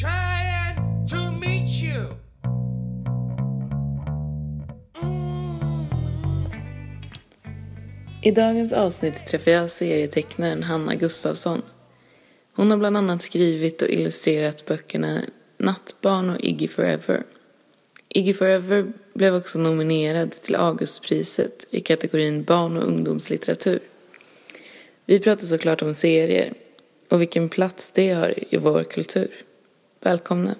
trying to meet you. I dagens avsnitt träffar jag serietecknaren Hanna Gustafsson. Hon har bland annat skrivit och illustrerat böckerna Nattbarn och Iggy Forever. Iggy Forever blev också nominerad till Augustpriset i kategorin barn och ungdomslitteratur. Vi pratar såklart om serier och vilken plats det har i vår kultur. Välkomna!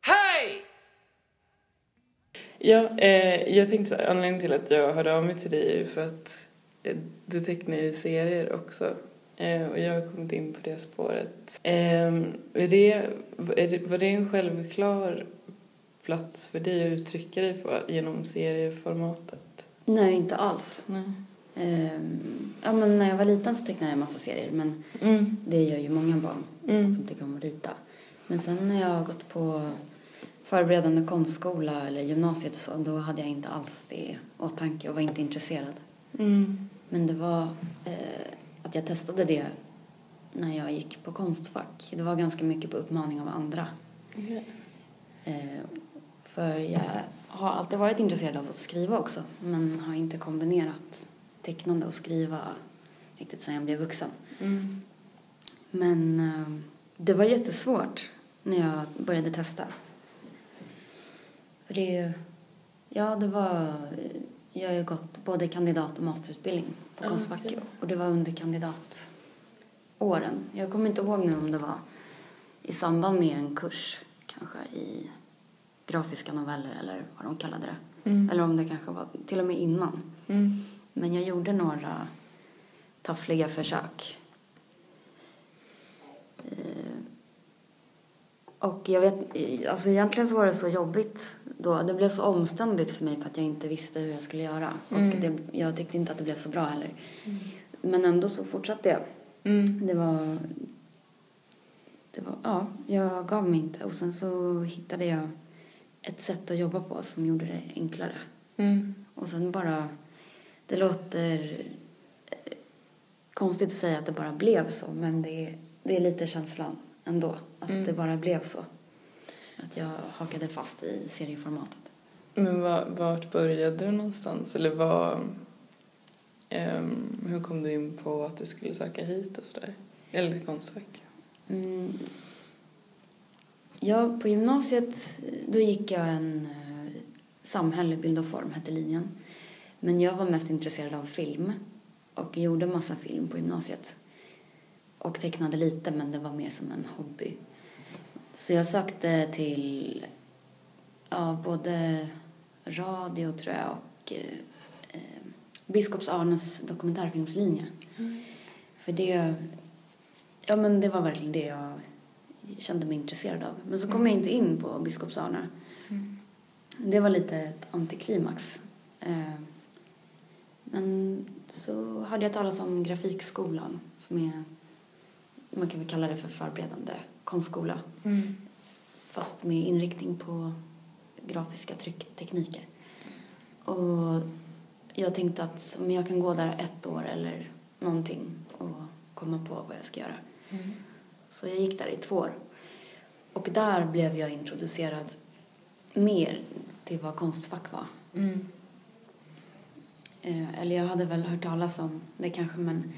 Hey! Ja, eh, jag tänkte anledningen till att jag hörde av mig till dig är för att eh, du tecknar ju serier också. Eh, och jag har kommit in på det spåret. Eh, är det, är det, var det en självklar plats för dig att uttrycka dig på genom serieformatet? Nej, inte alls. Nej. Ehm, ja, men när jag var liten så tecknade jag en massa serier, men Mm. det gör ju många barn Mm. som tycker om att rita. Men sen när jag har gått på förberedande konstskola eller gymnasiet och så, då hade jag inte alls det i åtanke och var inte intresserad. Mm. Men det var eh, att jag testade det när jag gick på Konstfack. Det var ganska mycket på uppmaning av andra. Okej. Eh, för jag har alltid varit intresserad av att skriva också, men har inte kombinerat tecknande och skriva riktigt sedan jag blev vuxen. Mm. Men eh, det var jättesvårt när jag började testa. För det, ja det var, jag har ju gått både kandidat och masterutbildning på Konstfack okej. och det var under kandidatåren. Jag kommer inte ihåg nu om det var i samband med en kurs kanske i grafiska noveller eller vad de kallade det. Mm. Eller om det kanske var till och med innan. Mm. Men jag gjorde några taffliga försök. Och jag vet, alltså egentligen så var det så jobbigt då. Det blev så omständigt för mig för att jag inte visste hur jag skulle göra. Mm. Och det, jag tyckte inte att det blev så bra heller. Men ändå så fortsatte jag. Mm. Det var, det var, ja, jag gav mig inte. Och sen så hittade jag ett sätt att jobba på som gjorde det enklare. Mm. Och sen bara, det låter eh, konstigt att säga att det bara blev så, men det det är lite känslan ändå, att Mm. det bara blev så. Att jag hakade fast i serieformatet. Men var, vart började du någonstans? Eller vad, ehm, hur kom du in på att du skulle söka hit och sådär? Eller till Konstfack? Mm. Ja, på gymnasiet då gick jag en eh, samhälle, bild och form hette linjen. Men jag var mest intresserad av film och gjorde massa film på gymnasiet. Och tecknade lite, men det var mer som en hobby. Så jag sökte till ja, både radio, tror jag, och eh, Biskops Arnes dokumentärfilmslinje. För det, ja, men det var verkligen det jag kände mig intresserad av. Men så kom jag inte in på Biskops Arne. Det var lite ett antiklimax. Eh, Men så hörde jag talas om Grafikskolan som är, man kan väl kalla det för förberedande konstskola. Mm. Fast med inriktning på grafiska trycktekniker. Och jag tänkte att om jag kan gå där ett år eller någonting och komma på vad jag ska göra. Mm. Så jag gick där i två år. Och där blev jag introducerad mer till vad Konstfack var. Mm. Eh, eller jag hade väl hört talas om det kanske men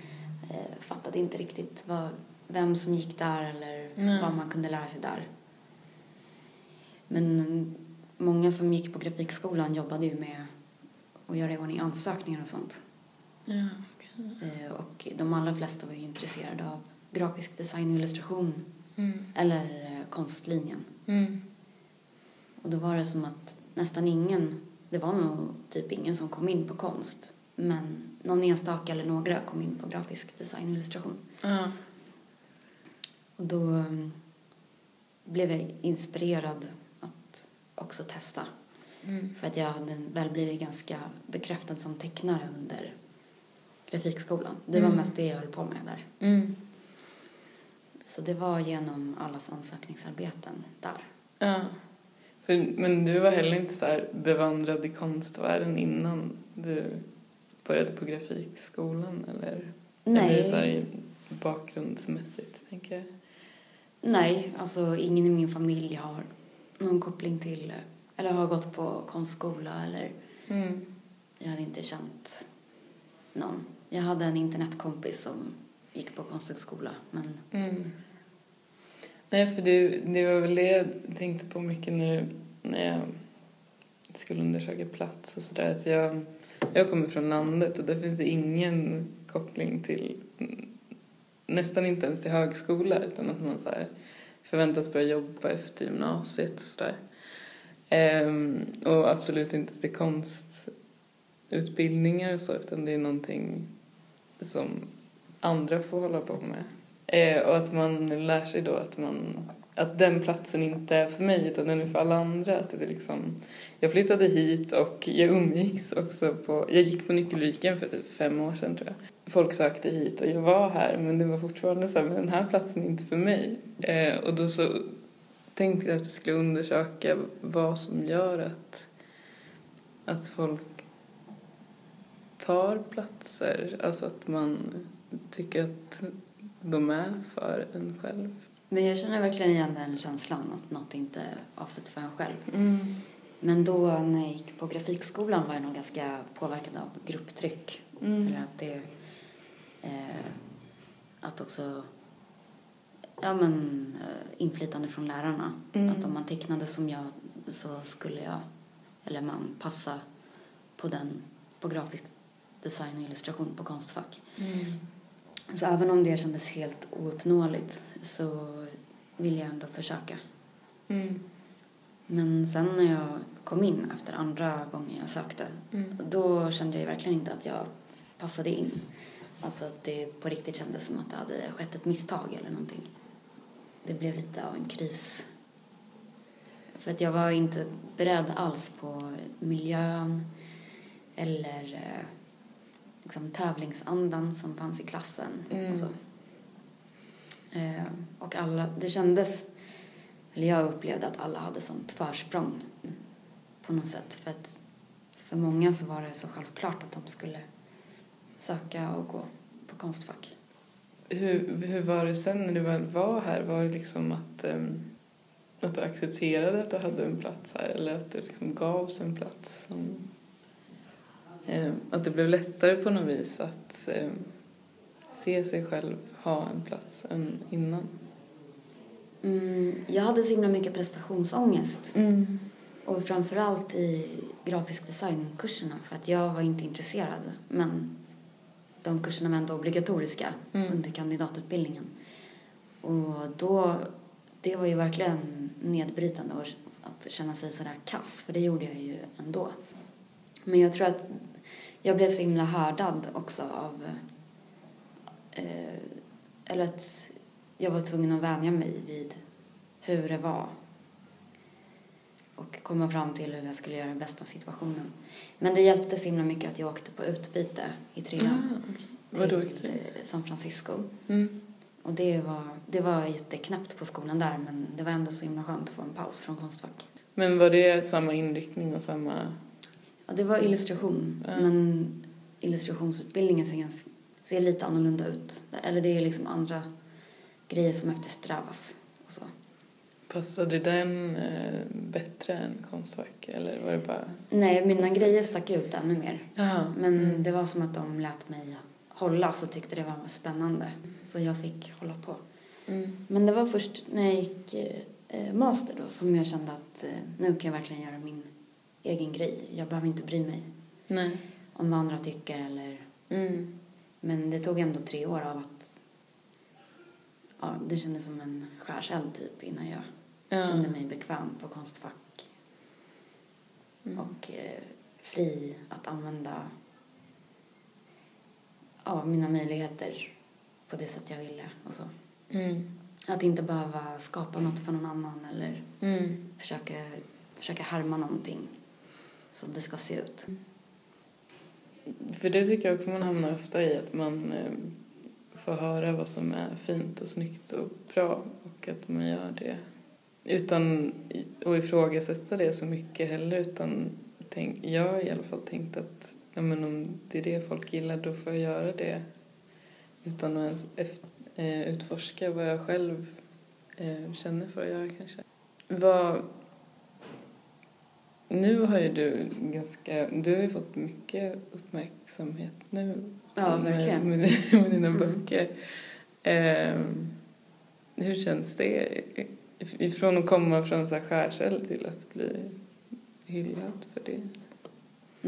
eh, fattade inte riktigt vad, vem som gick där eller Nej. vad man kunde lära sig där. Men mm, många som gick på grafikskolan jobbade ju med att göra i ordning ansökningar och sånt. Ja, okej. Eh, och de allra flesta var ju intresserade av grafisk design och illustration Mm. eller eh, konstlinjen. Mm. Och då var det som att nästan ingen, det var nog typ ingen som kom in på konst. Men någon enstaka eller några kom in på grafisk design och illustration. Ja. Och då um, blev jag inspirerad att också testa. Mm. För att jag hade väl blivit ganska bekräftad som tecknare under grafikskolan. Det var Mm. mest det jag höll på med där. Mm. Så det var genom allas ansökningsarbeten där. Ja. För, men du var heller inte så här bevandrad i konstvärlden innan du började på grafikskolan eller? Eller så här bakgrundsmässigt, tänker jag. Nej, alltså ingen i min familj har någon koppling till eller har gått på konstskola eller Mm. jag hade inte känt någon. Jag hade en internetkompis som gick på konsthögskola men Mm. Nej, för det, det var väl det jag tänkte på mycket nu när jag skulle undersöka plats och sådär. Så jag, jag kommer från landet och där finns det ingen koppling till nästan inte ens till högskola utan att man så här förväntas börja jobba efter gymnasiet och sådär. Ehm, och absolut inte till konstutbildningar och så utan det är någonting som andra får hålla på med. Ehm, och att man lär sig då att man att den platsen inte är för mig utan den är för alla andra. Att det är liksom, jag flyttade hit och jag umgicks också på, jag gick på Nyckelviken för typ fem år sedan tror jag. Folk sökte hit och jag var här men det var fortfarande så här, men den här platsen är inte för mig. Eh, och då så tänkte jag att jag skulle undersöka vad som gör att, att folk tar platser, alltså att man tycker att de är för en själv. Men jag känner verkligen igen den känslan att något inte är avsett för en själv. Mm. Men då när jag gick på grafikskolan var jag nog ganska påverkad av grupptryck. Mm. Eller att det... Eh, att också... Ja men eh, inflytande från lärarna. Mm. Att om man tecknade som jag så skulle jag, eller man, passa på den, på grafisk design och illustration på Konstfack. Mm. Så även om det kändes helt ouppnåeligt så ville jag ändå försöka. Mm. Men sen när jag kom in efter andra gången jag sökte, Mm. då kände jag verkligen inte att jag passade in. Alltså att det på riktigt kändes som att det hade skett ett misstag eller någonting. Det blev lite av en kris. För att jag var inte beredd alls på miljön eller eh, liksom tävlingsandan som fanns i klassen Mm. och så. Eh, och alla, det kändes, eller jag upplevde att alla hade sånt försprång på något sätt. För att för många så var det så självklart att de skulle söka och gå på Konstfack. Hur, hur var det sen när du väl var här? Var det liksom att, ehm, att du accepterade att du hade en plats här eller att det liksom gavs en plats? Som, ehm, att det blev lättare på något vis att ehm, se sig själv ha en plats än innan? Mm, jag hade så himla mycket prestationsångest. Mm. Och framförallt i grafisk designkurserna för att jag var inte intresserad. Men de kurserna var ändå obligatoriska Mm. under kandidatutbildningen. Och då, det var ju verkligen nedbrytande att känna sig sådär kass, för det gjorde jag ju ändå. Men jag tror att jag blev så himla härdad också av, eh, eller att jag var tvungen att vänja mig vid hur det var och komma fram till hur jag skulle göra det bästa av situationen. Men det hjälpte så himla mycket att jag åkte på utbyte i trean Vadå till åkte eh, San Francisco. Mm. Och det var, det var jätteknäppt på skolan där men det var ändå så himla skönt att få en paus från Konstfack. Men var det samma inriktning och samma... Ja, det var illustration Ja. men illustrationsutbildningen ser, ganska, ser lite annorlunda ut. Eller det är liksom andra grejer som eftersträvas och så. Passade den eh, bättre än Konstfack eller var det bara... Nej, mina grejer stack ut ännu mer. Jaha. Men mm. det var som att de lät mig hålla så tyckte det var spännande. Så jag fick hålla på. Mm. Men det var först när jag gick eh, master då som jag kände att eh, nu kan jag verkligen göra min egen grej. Jag behöver inte bry mig Nej. om vad andra tycker eller... Mm. Men det tog ändå tre år av att... Ja, det kändes som en skärseld typ innan jag Ja. kände mig bekväm på Konstfack Mm. och eh, fri att använda ja, mina möjligheter på det sätt jag ville och så. Mm. Att inte behöva skapa något för någon annan eller Mm. försöka, försöka härma någonting som det ska se ut. För det tycker jag också man hamnar ofta i, att man eh, får höra vad som är fint och snyggt och bra och att man gör det utan att ifrågasätta det så mycket heller utan tänk, jag har i alla fall tänkt att ja, men om det är det folk gillar då får jag göra det utan att ens eh, utforska vad jag själv eh, känner för att göra kanske. Vad... Nu har ju du ganska, du har ju fått mycket uppmärksamhet nu. Ja, verkligen. Med, med, med dina Mm. böcker. Eh, hur känns det? Ifrån att komma från så här skärseld till att bli hyllad för det.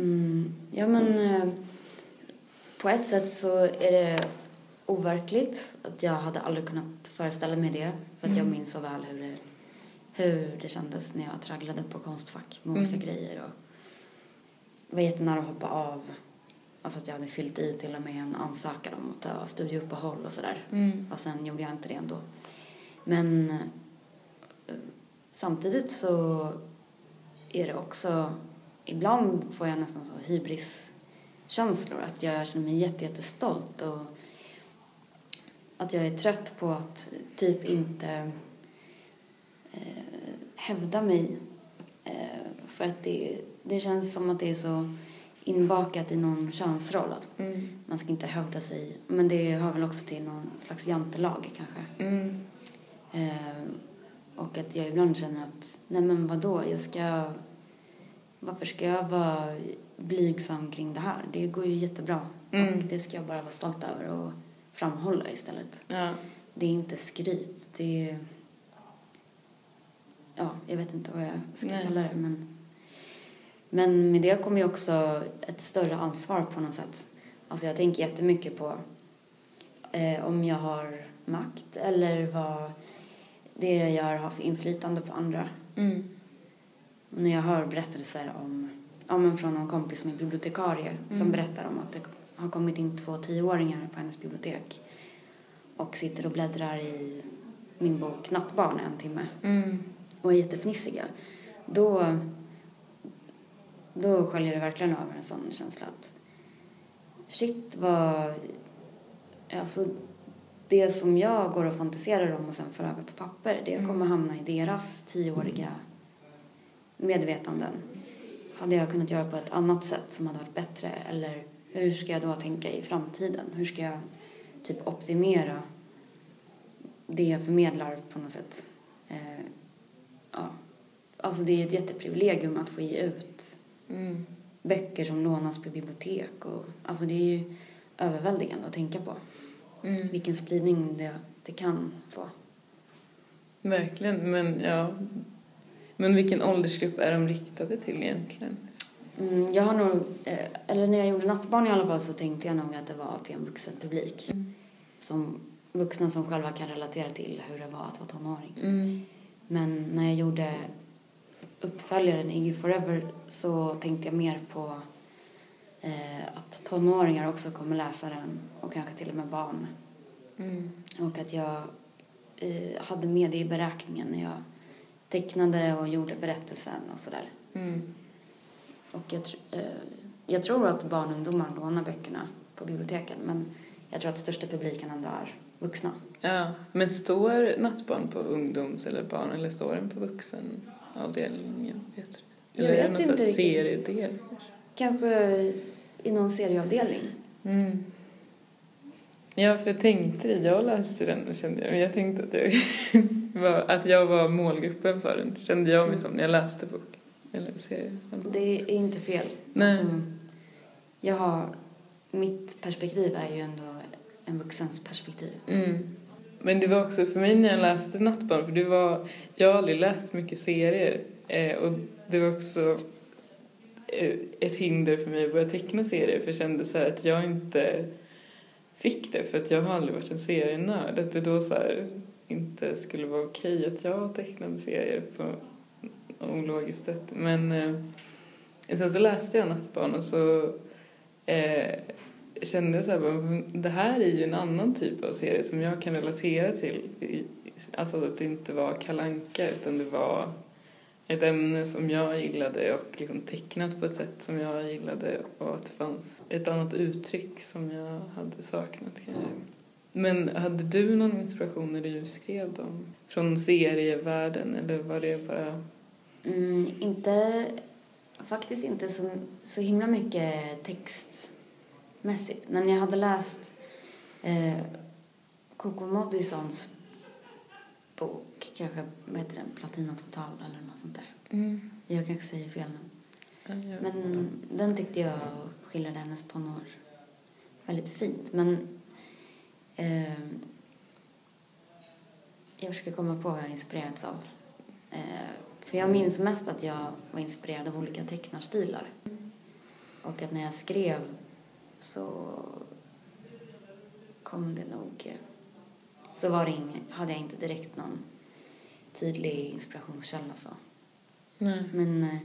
Mm, ja, men eh, på ett sätt så är det overkligt. Att jag hade aldrig kunnat föreställa mig det. För att jag Mm. minns så väl hur det, hur det kändes när jag tragglade på Konstfack med olika Mm. grejer. Och var jättenära att hoppa av. Alltså att jag hade fyllt i till och med en ansökan om att ta studieuppehåll och sådär. Mm. Och sen gjorde jag inte det ändå. Men eh, samtidigt så är det också... Ibland får jag nästan så hybris-känslor. Att jag känner mig jätte, jättestolt och att jag är trött på att typ inte eh, hävda mig. Eh, för att det, det känns som att det är så inbakat i någon könsroll. Att Mm. man ska inte hävda sig. Men det hör väl också till någon slags jantelag kanske. Mm. Eh, och att jag ibland känner att, nej men vadå, jag ska... Varför ska jag vara blygsam kring det här? Det går ju jättebra. Mm. Och det ska jag bara vara stolt över och framhålla istället. Ja. Det är inte skryt, det är... Ja, jag vet inte vad jag ska Nej. kalla det, men... Men med det kommer ju också ett större ansvar på något sätt. Alltså jag tänker jättemycket på eh, om jag har makt eller vad det jag gör har för inflytande på andra. Mm. När jag hör berättelser om, ja men från någon kompis som är bibliotekarie som Mm. berättar om att det har kommit in två tioåringar på hennes bibliotek och sitter och bläddrar i min bok Nattbarn en timme Mm. och är jättefnissiga. Då, då sköljer det verkligen över en sån känsla att shit vad... Alltså det som jag går och fantiserar om och sen för över på papper det Mm. kommer hamna i deras tioåriga medvetanden. Hade jag kunnat göra på ett annat sätt som hade varit bättre? Eller hur ska jag då tänka i framtiden? Hur ska jag typ optimera det jag förmedlar på något sätt? Eh, ja. Alltså det är ett jätteprivilegium att få ge ut Mm. böcker som lånas på bibliotek. Och, alltså det är ju överväldigande att tänka på. Mm. Vilken spridning det, det kan få. Verkligen, men ja. Men vilken åldersgrupp är de riktade till egentligen? Mm, jag har nog, eh, eller när jag gjorde Nattbarn i alla fall så tänkte jag nog att det var till en vuxen publik. Mm. Som vuxna som själva kan relatera till hur det var att vara tonåring. Mm. Men när jag gjorde uppföljaren Iggy Forever så tänkte jag mer på att tonåringar också kommer läsa den och kanske till och med barn. Mm. Och att jag eh, hade med det i beräkningen när jag tecknade och gjorde berättelsen och sådär. Mm. Och jag, tr- eh, jag tror att barn och ungdomar lånar böckerna på biblioteken men jag tror att största publiken ändå är vuxna. Ja, men står Nattbarn på ungdoms eller barn eller står den på vuxenavdelningen? Vet du? Jag Eller är vet det någon inte seriedel? Kanske i någon serieavdelning. Mm. Ja, för jag tänkte det. Jag läste den och kände, men jag tänkte att jag, var, att jag var målgruppen för den. Kände jag mig som när jag läste boken. Eller serien. Det är inte fel. Nej. Alltså, jag har, mitt perspektiv är ju ändå en vuxens perspektiv. Mm. Men det var också för mig när jag läste Nattbarn, för det var, jag har aldrig läst mycket serier eh, och det var också Eh, ett hinder för mig att börja teckna serier för jag kände så här att jag inte fick det för att jag har aldrig varit en serienörd. Att det då så här inte skulle vara okej att jag tecknade serier på ologiskt sätt. Men eh, sen så läste jag Nattbarn och så eh, kände jag så här, det här är ju en annan typ av serie som jag kan relatera till. Alltså att det inte var kalanka utan det var ett ämne som jag gillade och liksom tecknat på ett sätt som jag gillade och att det fanns ett annat uttryck som jag hade saknat kanske. Men hade du någon inspiration när du skrev dem? Från serievärlden eller var det bara... Mm, inte, faktiskt inte så, så himla mycket textmässigt. Men jag hade läst eh, Coco Modisons bok. Kanske, vad heter den, Platina Total eller något sånt där. Mm. Jag kanske säger fel nu. Men den tyckte jag skildrade hennes tonår väldigt fint. Men eh, jag försöker komma på vad jag inspirerats av. Eh, för jag minns mest att jag var inspirerad av olika tecknarstilar. Och att när jag skrev så kom det nog... Så var ing, hade jag inte direkt någon tydlig inspirationskälla så. Nej. Men eh,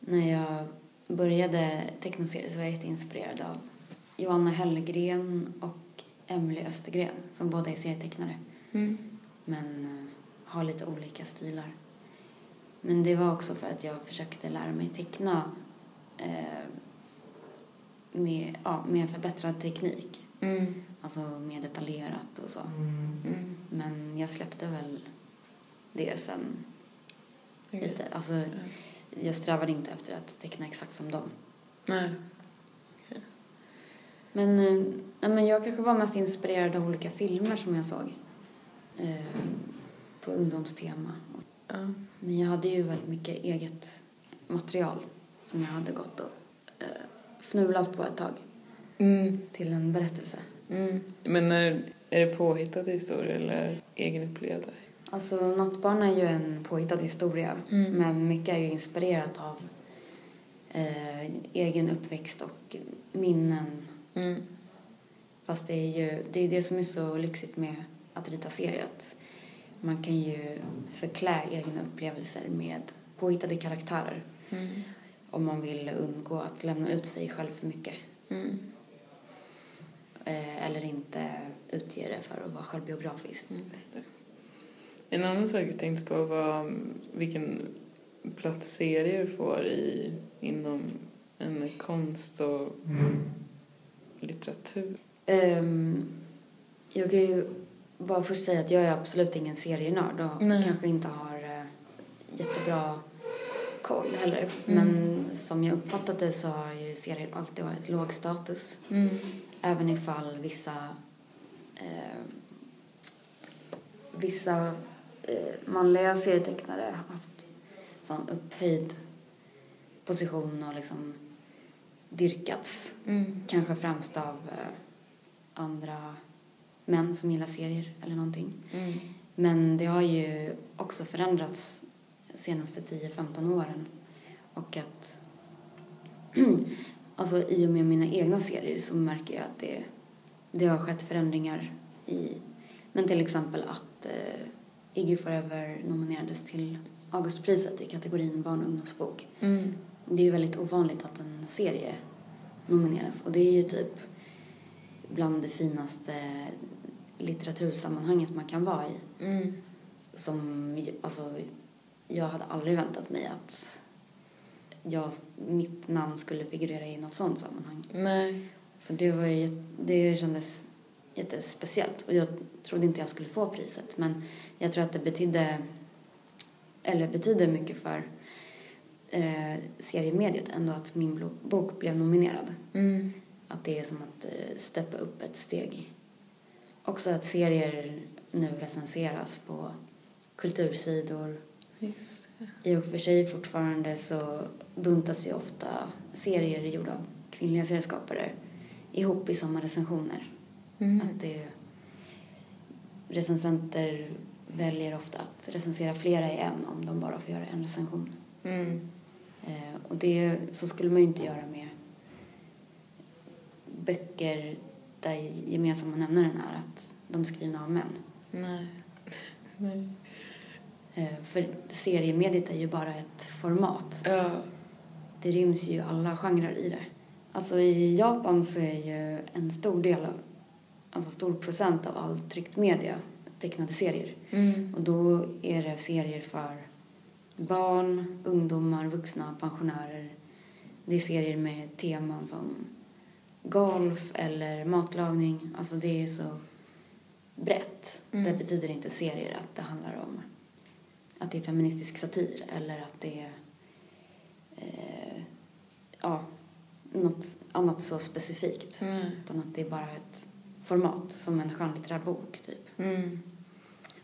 när jag började teckna serier så var jag jätteinspirerad av Johanna Hellgren och Emily Östergren som båda är serietecknare Mm. men eh, har lite olika stilar. Men det var också för att jag försökte lära mig teckna eh, med, ja, med en förbättrad teknik. Mm. Alltså mer detaljerat och så. Mm. Men jag släppte väl det sen Okej. lite. Alltså, jag strävade inte efter att teckna exakt som dem. Nej. Men, eh, nej, men jag kanske var mest inspirerad av olika filmer som jag såg. Eh, på ungdomstema. Ja. Men jag hade ju väldigt mycket eget material som jag hade gått och eh, fnulat på ett tag Mm. till en berättelse. Mm. Men är, är det påhittade historier eller egenupplevda? Alltså Nattbarn är ju en påhittad historia Mm. men mycket är ju inspirerat av eh, egen uppväxt och minnen. Mm. Fast det är ju det, är det som är så lyxigt med att rita serier att man kan ju förklä egna upplevelser med påhittade karaktärer Mm. om man vill undgå att lämna ut sig själv för mycket. Mm. Eh, eller inte utge det för att vara självbiografiskt. Mm. En annan sak jag tänkte på var vilken plats serier får i, inom en konst och litteratur. Ehm, jag kan ju bara först säga att jag är absolut ingen serienörd och Nej. kanske inte har eh, jättebra koll heller. Mm. Men som jag uppfattat det så har ju serier alltid varit låg status. Mm. Även ifall vissa eh, vissa eh, manliga serietecknare har haft sån upphöjd position och liksom dyrkats. Mm. Kanske främst av eh, andra män som gillar serier eller någonting. Mm. Men det har ju också förändrats de senaste 10-15 åren. Och att alltså i och med mina egna serier så märker jag att det, det har skett förändringar i men till exempel att eh, Iggy Forever nominerades till Augustpriset i kategorin barn och ungdomsbok. Mm. Det är ju väldigt ovanligt att en serie nomineras och det är ju typ bland det finaste litteratursammanhanget man kan vara i. Mm. Som, alltså, jag hade aldrig väntat mig att jag, mitt namn skulle figurera i något sånt sammanhang. Nej. Så det, var ju, det kändes jättespeciellt och jag trodde inte jag skulle få priset men jag tror att det betydde, eller betyder mycket för eh, seriemediet ändå att min bok blev nominerad. Mm. Att det är som att eh, steppa upp ett steg. Också att serier nu recenseras på kultursidor. I och för sig fortfarande så buntas ju ofta serier gjorda av kvinnliga serieskapare ihop i samma recensioner. Mm. Att det recensenter väljer ofta att recensera flera i en om de bara får göra en recension. Mm. Eh, och det, så skulle man ju inte göra med böcker där gemensamma nämnaren är att de är skrivna av män. Nej. Nej. Eh, för seriemediet är ju bara ett format. Ja. Det ryms ju alla genrer i det. Alltså i Japan så är ju en stor del av, alltså stor procent av all tryckt media tecknade serier. Mm. Och då är det serier för barn, ungdomar, vuxna, pensionärer. Det är serier med teman som golf eller matlagning. Alltså det är så brett. Mm. Det betyder inte serier att det handlar om att det är feministisk satir eller att det är eh, ja, något annat så specifikt. Mm. Utan att det är bara ett format som en skönlitterär bok typ. Mm.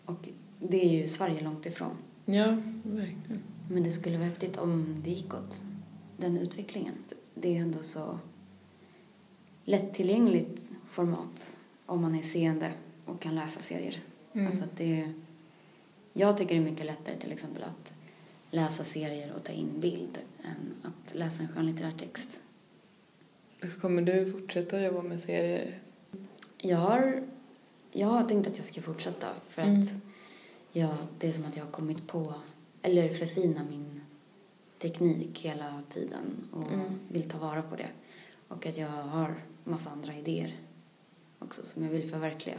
Och det är ju Sverige långt ifrån. Ja, verkligen. Men det skulle vara häftigt om det gick åt den utvecklingen. Det är ju ändå så lättillgängligt format om man är seende och kan läsa serier. Mm. Alltså att det, jag tycker det är mycket lättare till exempel att läsa serier och ta in bild än att läsa en skönlitterär text. Kommer du fortsätta jobba med serier? Jag har, jag har tänkt att jag ska fortsätta för Mm. att jag, det är som att jag har kommit på, eller förfina min teknik hela tiden och Mm. vill ta vara på det. Och att jag har massa andra idéer också som jag vill förverkliga.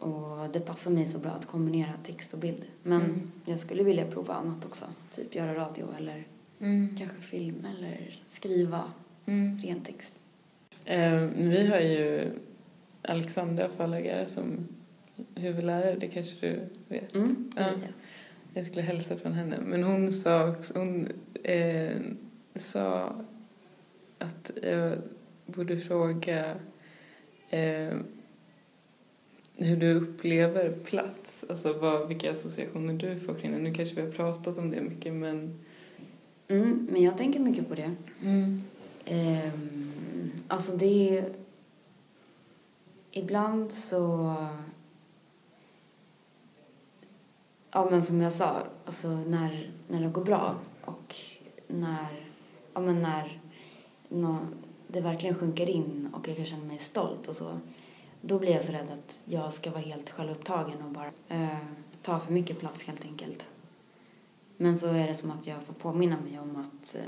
Och det passar mig så bra att kombinera text och bild. Men Mm. jag skulle vilja prova annat också. Typ göra radio eller Mm. kanske film eller skriva Mm. ren text. Eh, vi har ju Alexandra förläggare som huvudlärare, det kanske du vet? Mm, det Ja. vet jag. Jag skulle hälsa från henne. Men hon sa, också- hon, eh, sa att jag borde fråga eh, hur du upplever plats. Alltså vad, vilka associationer du får kring det. Nu kanske vi har pratat om det mycket men... Mm, men jag tänker mycket på det. Mm. Ehm, alltså det är... Ibland så... Ja men som jag sa, alltså när, när det går bra och när, ja men när nå, det verkligen sjunker in och jag kan känna mig stolt och så. Då blir jag så rädd att jag ska vara helt självupptagen och bara eh, ta för mycket plats helt enkelt. Men så är det som att jag får påminna mig om att eh,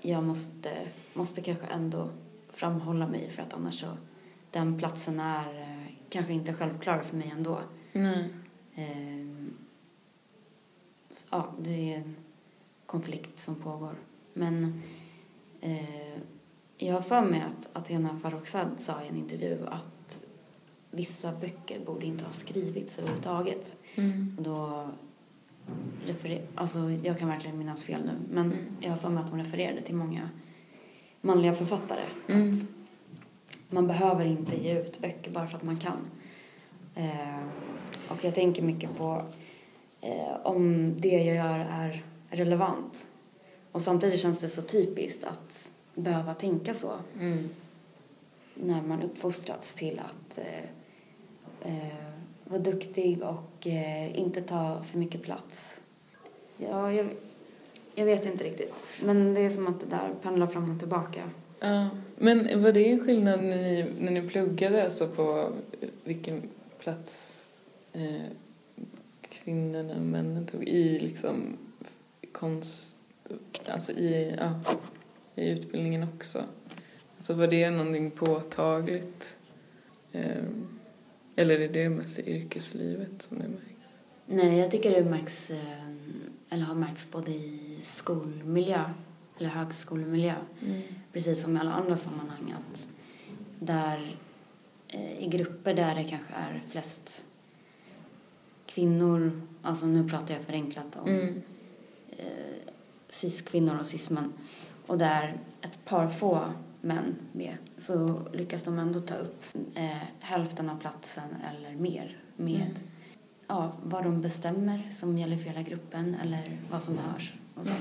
jag måste, måste kanske ändå framhålla mig för att annars så den platsen är eh, kanske inte självklar för mig ändå. Nej. Så, ja, det är en konflikt som pågår. Men eh, jag har för mig att Athena Farrokhzad sa i en intervju att vissa böcker borde inte ha skrivits överhuvudtaget. Mm. Och då referer, alltså jag kan verkligen minnas fel nu, men Mm. jag har för mig att hon refererade till många manliga författare. Mm. Att man behöver inte ge ut böcker bara för att man kan. Eh, och jag tänker mycket på eh, om det jag gör är relevant. Och samtidigt känns det så typiskt att behöva tänka så Mm. när man uppfostrats till att eh, eh, vara duktig och eh, inte ta för mycket plats. Ja, jag, jag vet inte riktigt. Men det är som att det där pendlar fram och tillbaka. Ja. Men var det en skillnad när ni, när ni pluggade, alltså på vilken plats eh, kvinnorna och männen tog i liksom konst, alltså i, ja, i utbildningen också? Alltså var det någonting påtagligt? Eh, eller är det mest i yrkeslivet som det märks? Nej, jag tycker det märks, eh, eller har märkts både i skolmiljö eller högskolemiljö, precis som i alla andra sammanhang, att där eh, i grupper där det kanske är flest kvinnor, alltså nu pratar jag förenklat om Mm. eh, cis-kvinnor och cis-män, och där ett par få män med, så lyckas de ändå ta upp eh, hälften av platsen eller mer med Mm. ja, vad de bestämmer som gäller för hela gruppen eller vad som hörs och så.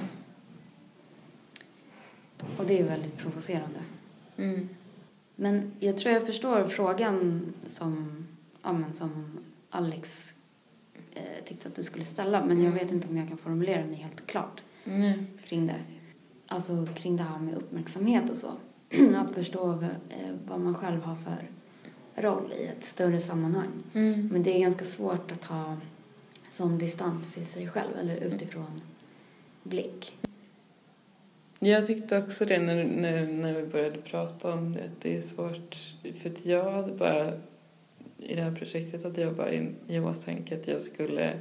Och det är väldigt provocerande. Mm. Men jag tror jag förstår frågan som, ja, men som Alex eh, tyckte att du skulle ställa men jag Mm. vet inte om jag kan formulera mig helt klart kring det. Alltså kring det här med uppmärksamhet och så. att förstå eh, vad man själv har för roll i ett större sammanhang. Mm. Men det är ganska svårt att ha sån distans till sig själv eller utifrån blick. Jag tyckte också det när, när, när vi började prata om det. att Det är svårt. För att jag hade bara i det här projektet hade jag bara i åtanke att jag skulle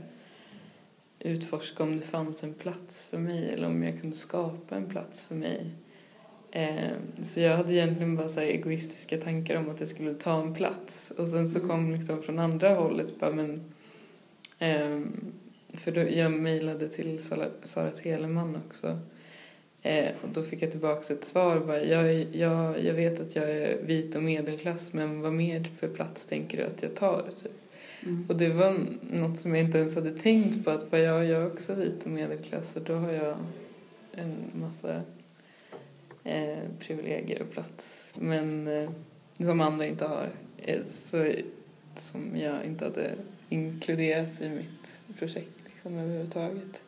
utforska om det fanns en plats för mig eller om jag kunde skapa en plats för mig. Eh, så jag hade egentligen bara så egoistiska tankar om att jag skulle ta en plats och sen så kom liksom från andra hållet bara men ehm, för då, jag mejlade till Sara, Sara Teleman också Eh, och då fick jag tillbaka ett svar bara, jag, jag, jag vet att jag är vit och medelklass men vad mer för plats tänker du att jag tar? Typ. Mm. Och det var något som jag inte ens hade tänkt på att bara jag, jag är också vit och medelklass och då har jag en massa eh, privilegier och plats. Men eh, som andra inte har. Eh, så, som jag inte hade inkluderat i mitt projekt liksom, överhuvudtaget.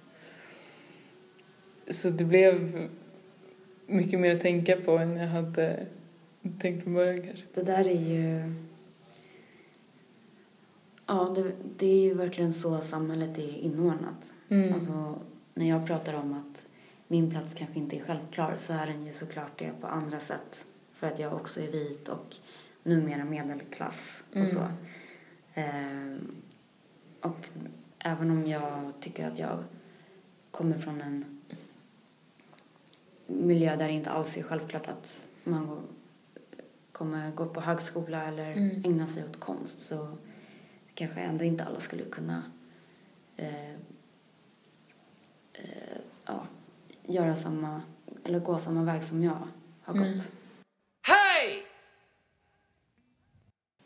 Så det blev mycket mer att tänka på än jag hade tänkt från början kanske. Det där är ju... Ja, det, det är ju verkligen så samhället är inordnat. Mm. Alltså, när jag pratar om att min plats kanske inte är självklar så är den ju såklart det på andra sätt. För att jag också är vit och numera medelklass och Mm. så. Ehm, och även om jag tycker att jag kommer från en miljö där det inte alls är självklart att man går, kommer gå på högskola eller Mm. ägna sig åt konst så kanske ändå inte alla skulle kunna eh, eh, göra samma, eller gå samma väg som jag har gått. Mm. Hey!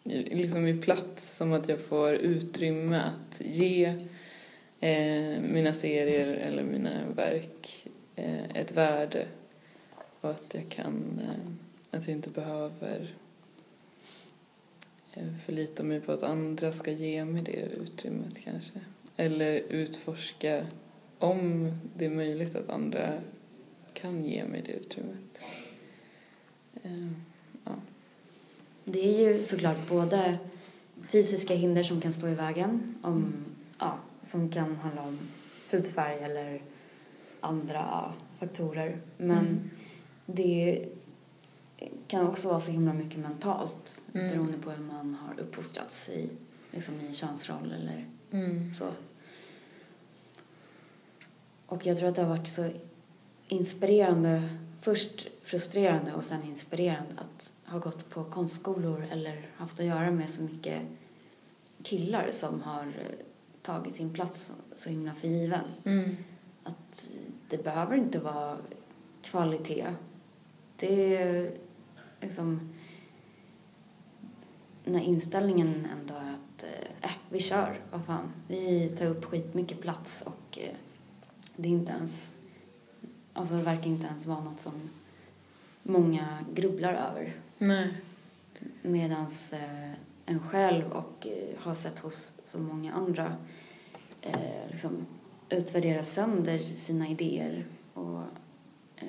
liksom i plats som att jag får utrymme att ge eh, mina serier eller mina verk eh, ett värde och att jag kan eh, att jag inte behöver eh, förlita mig på att andra ska ge mig det utrymmet kanske eller utforska om det är möjligt att andra kan ge mig det utrymmet. Eh, ja. Det är ju såklart både fysiska hinder som kan stå i vägen, om, ja, som kan handla om hudfärg eller andra faktorer. Men Mm. det kan också vara så himla mycket mentalt Mm. beroende på hur man har uppfostrats i, liksom i könsroll eller Mm. så. Och jag tror att det har varit så inspirerande, först frustrerande och sen inspirerande att ha gått på konstskolor eller haft att göra med så mycket killar som har eh, tagit sin plats så, så himla för given. Mm. Att det behöver inte vara kvalitet. Det är liksom när inställningen ändå är att eh, vi kör, vad fan. Vi tar upp skitmycket plats och eh, det inte ens, alltså det verkar inte ens vara något som många grubblar över. Nej. Medan eh, en själv och eh, har sett hos så många andra eh, liksom utvärdera sönder sina idéer och eh,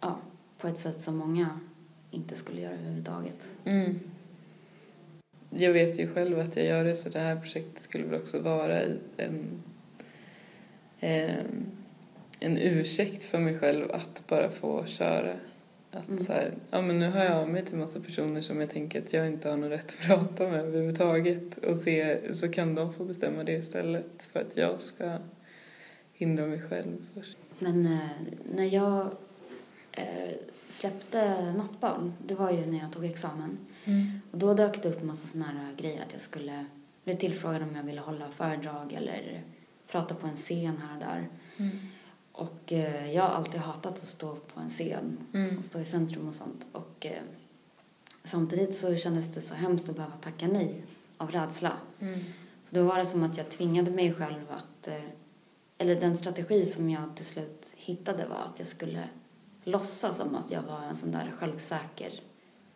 ja, på ett sätt som många inte skulle göra överhuvudtaget. Mm. Jag vet ju själv att jag gör det så det här projektet skulle väl också vara i en, en, en ursäkt för mig själv att bara få köra. Att Mm. så här, ja men nu har jag av mig till massa personer som jag tänker att jag inte har någon rätt att prata med överhuvudtaget och se, så kan de få bestämma det istället för att jag ska hindra mig själv först. Men eh, när jag eh, släppte Nattbarn, det var ju när jag tog examen. Och då dök det upp massa såna här grejer att jag skulle bli tillfrågad om jag ville hålla föredrag eller prata på en scen här och där. Mm. Och eh, jag har alltid hatat att stå på en scen Mm. och stå i centrum och sånt. Och eh, samtidigt så kändes det så hemskt att behöva tacka nej av rädsla. Mm. Så då var det som att jag tvingade mig själv att, eh, eller den strategi som jag till slut hittade var att jag skulle låtsas som att jag var en sån där självsäker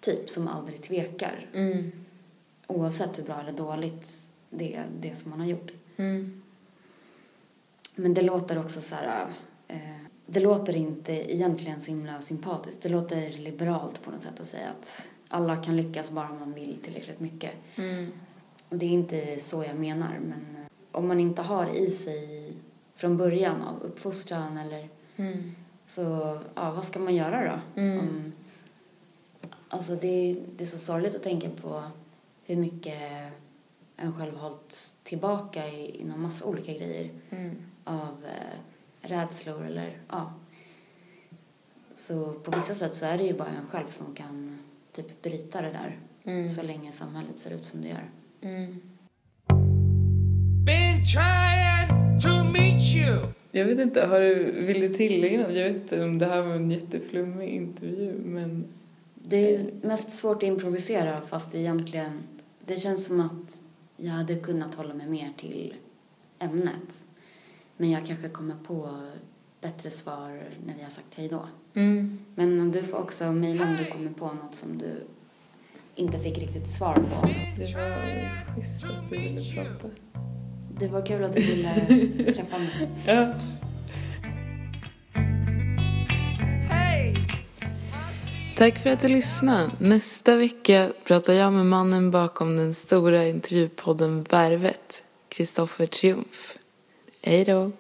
typ som aldrig tvekar. Mm. Oavsett hur bra eller dåligt det är det som man har gjort. Mm. Men det låter också så här, eh, det låter inte egentligen så himla sympatiskt. Det låter liberalt på något sätt att säga att alla kan lyckas bara man vill tillräckligt mycket. Mm. Och det är inte så jag menar, men eh, om man inte har i sig från början av uppfostran eller Mm. så, ja, vad ska man göra då? Mm. Om, alltså det, det är så sorgligt att tänka på hur mycket en själv har hållit tillbaka i, inom massa olika grejer Mm. Av eh, rädslor eller ja. Så på vissa sätt så är det ju bara en själv som kan typ bryta det där Mm. så länge samhället ser ut som det gör. Mm. Been trying to meet you. Jag vet inte, har du, vill du tillägga något? Jag vet inte om det här var en jätteflummig intervju, men... Det är mest svårt att improvisera fast egentligen det känns som att jag hade kunnat hålla mig mer till ämnet. Men jag kanske kommer på bättre svar när vi har sagt hej då. Mm. Men du får också mejla om du kommer på något som du inte fick riktigt svar på. Det var schysst att du ville prata. Det var kul att du ville träffa mig. Ja. Tack för att du lyssnade. Nästa vecka pratar jag med mannen bakom den stora intervjupodden Värvet, Kristoffer Triumf. Hej då!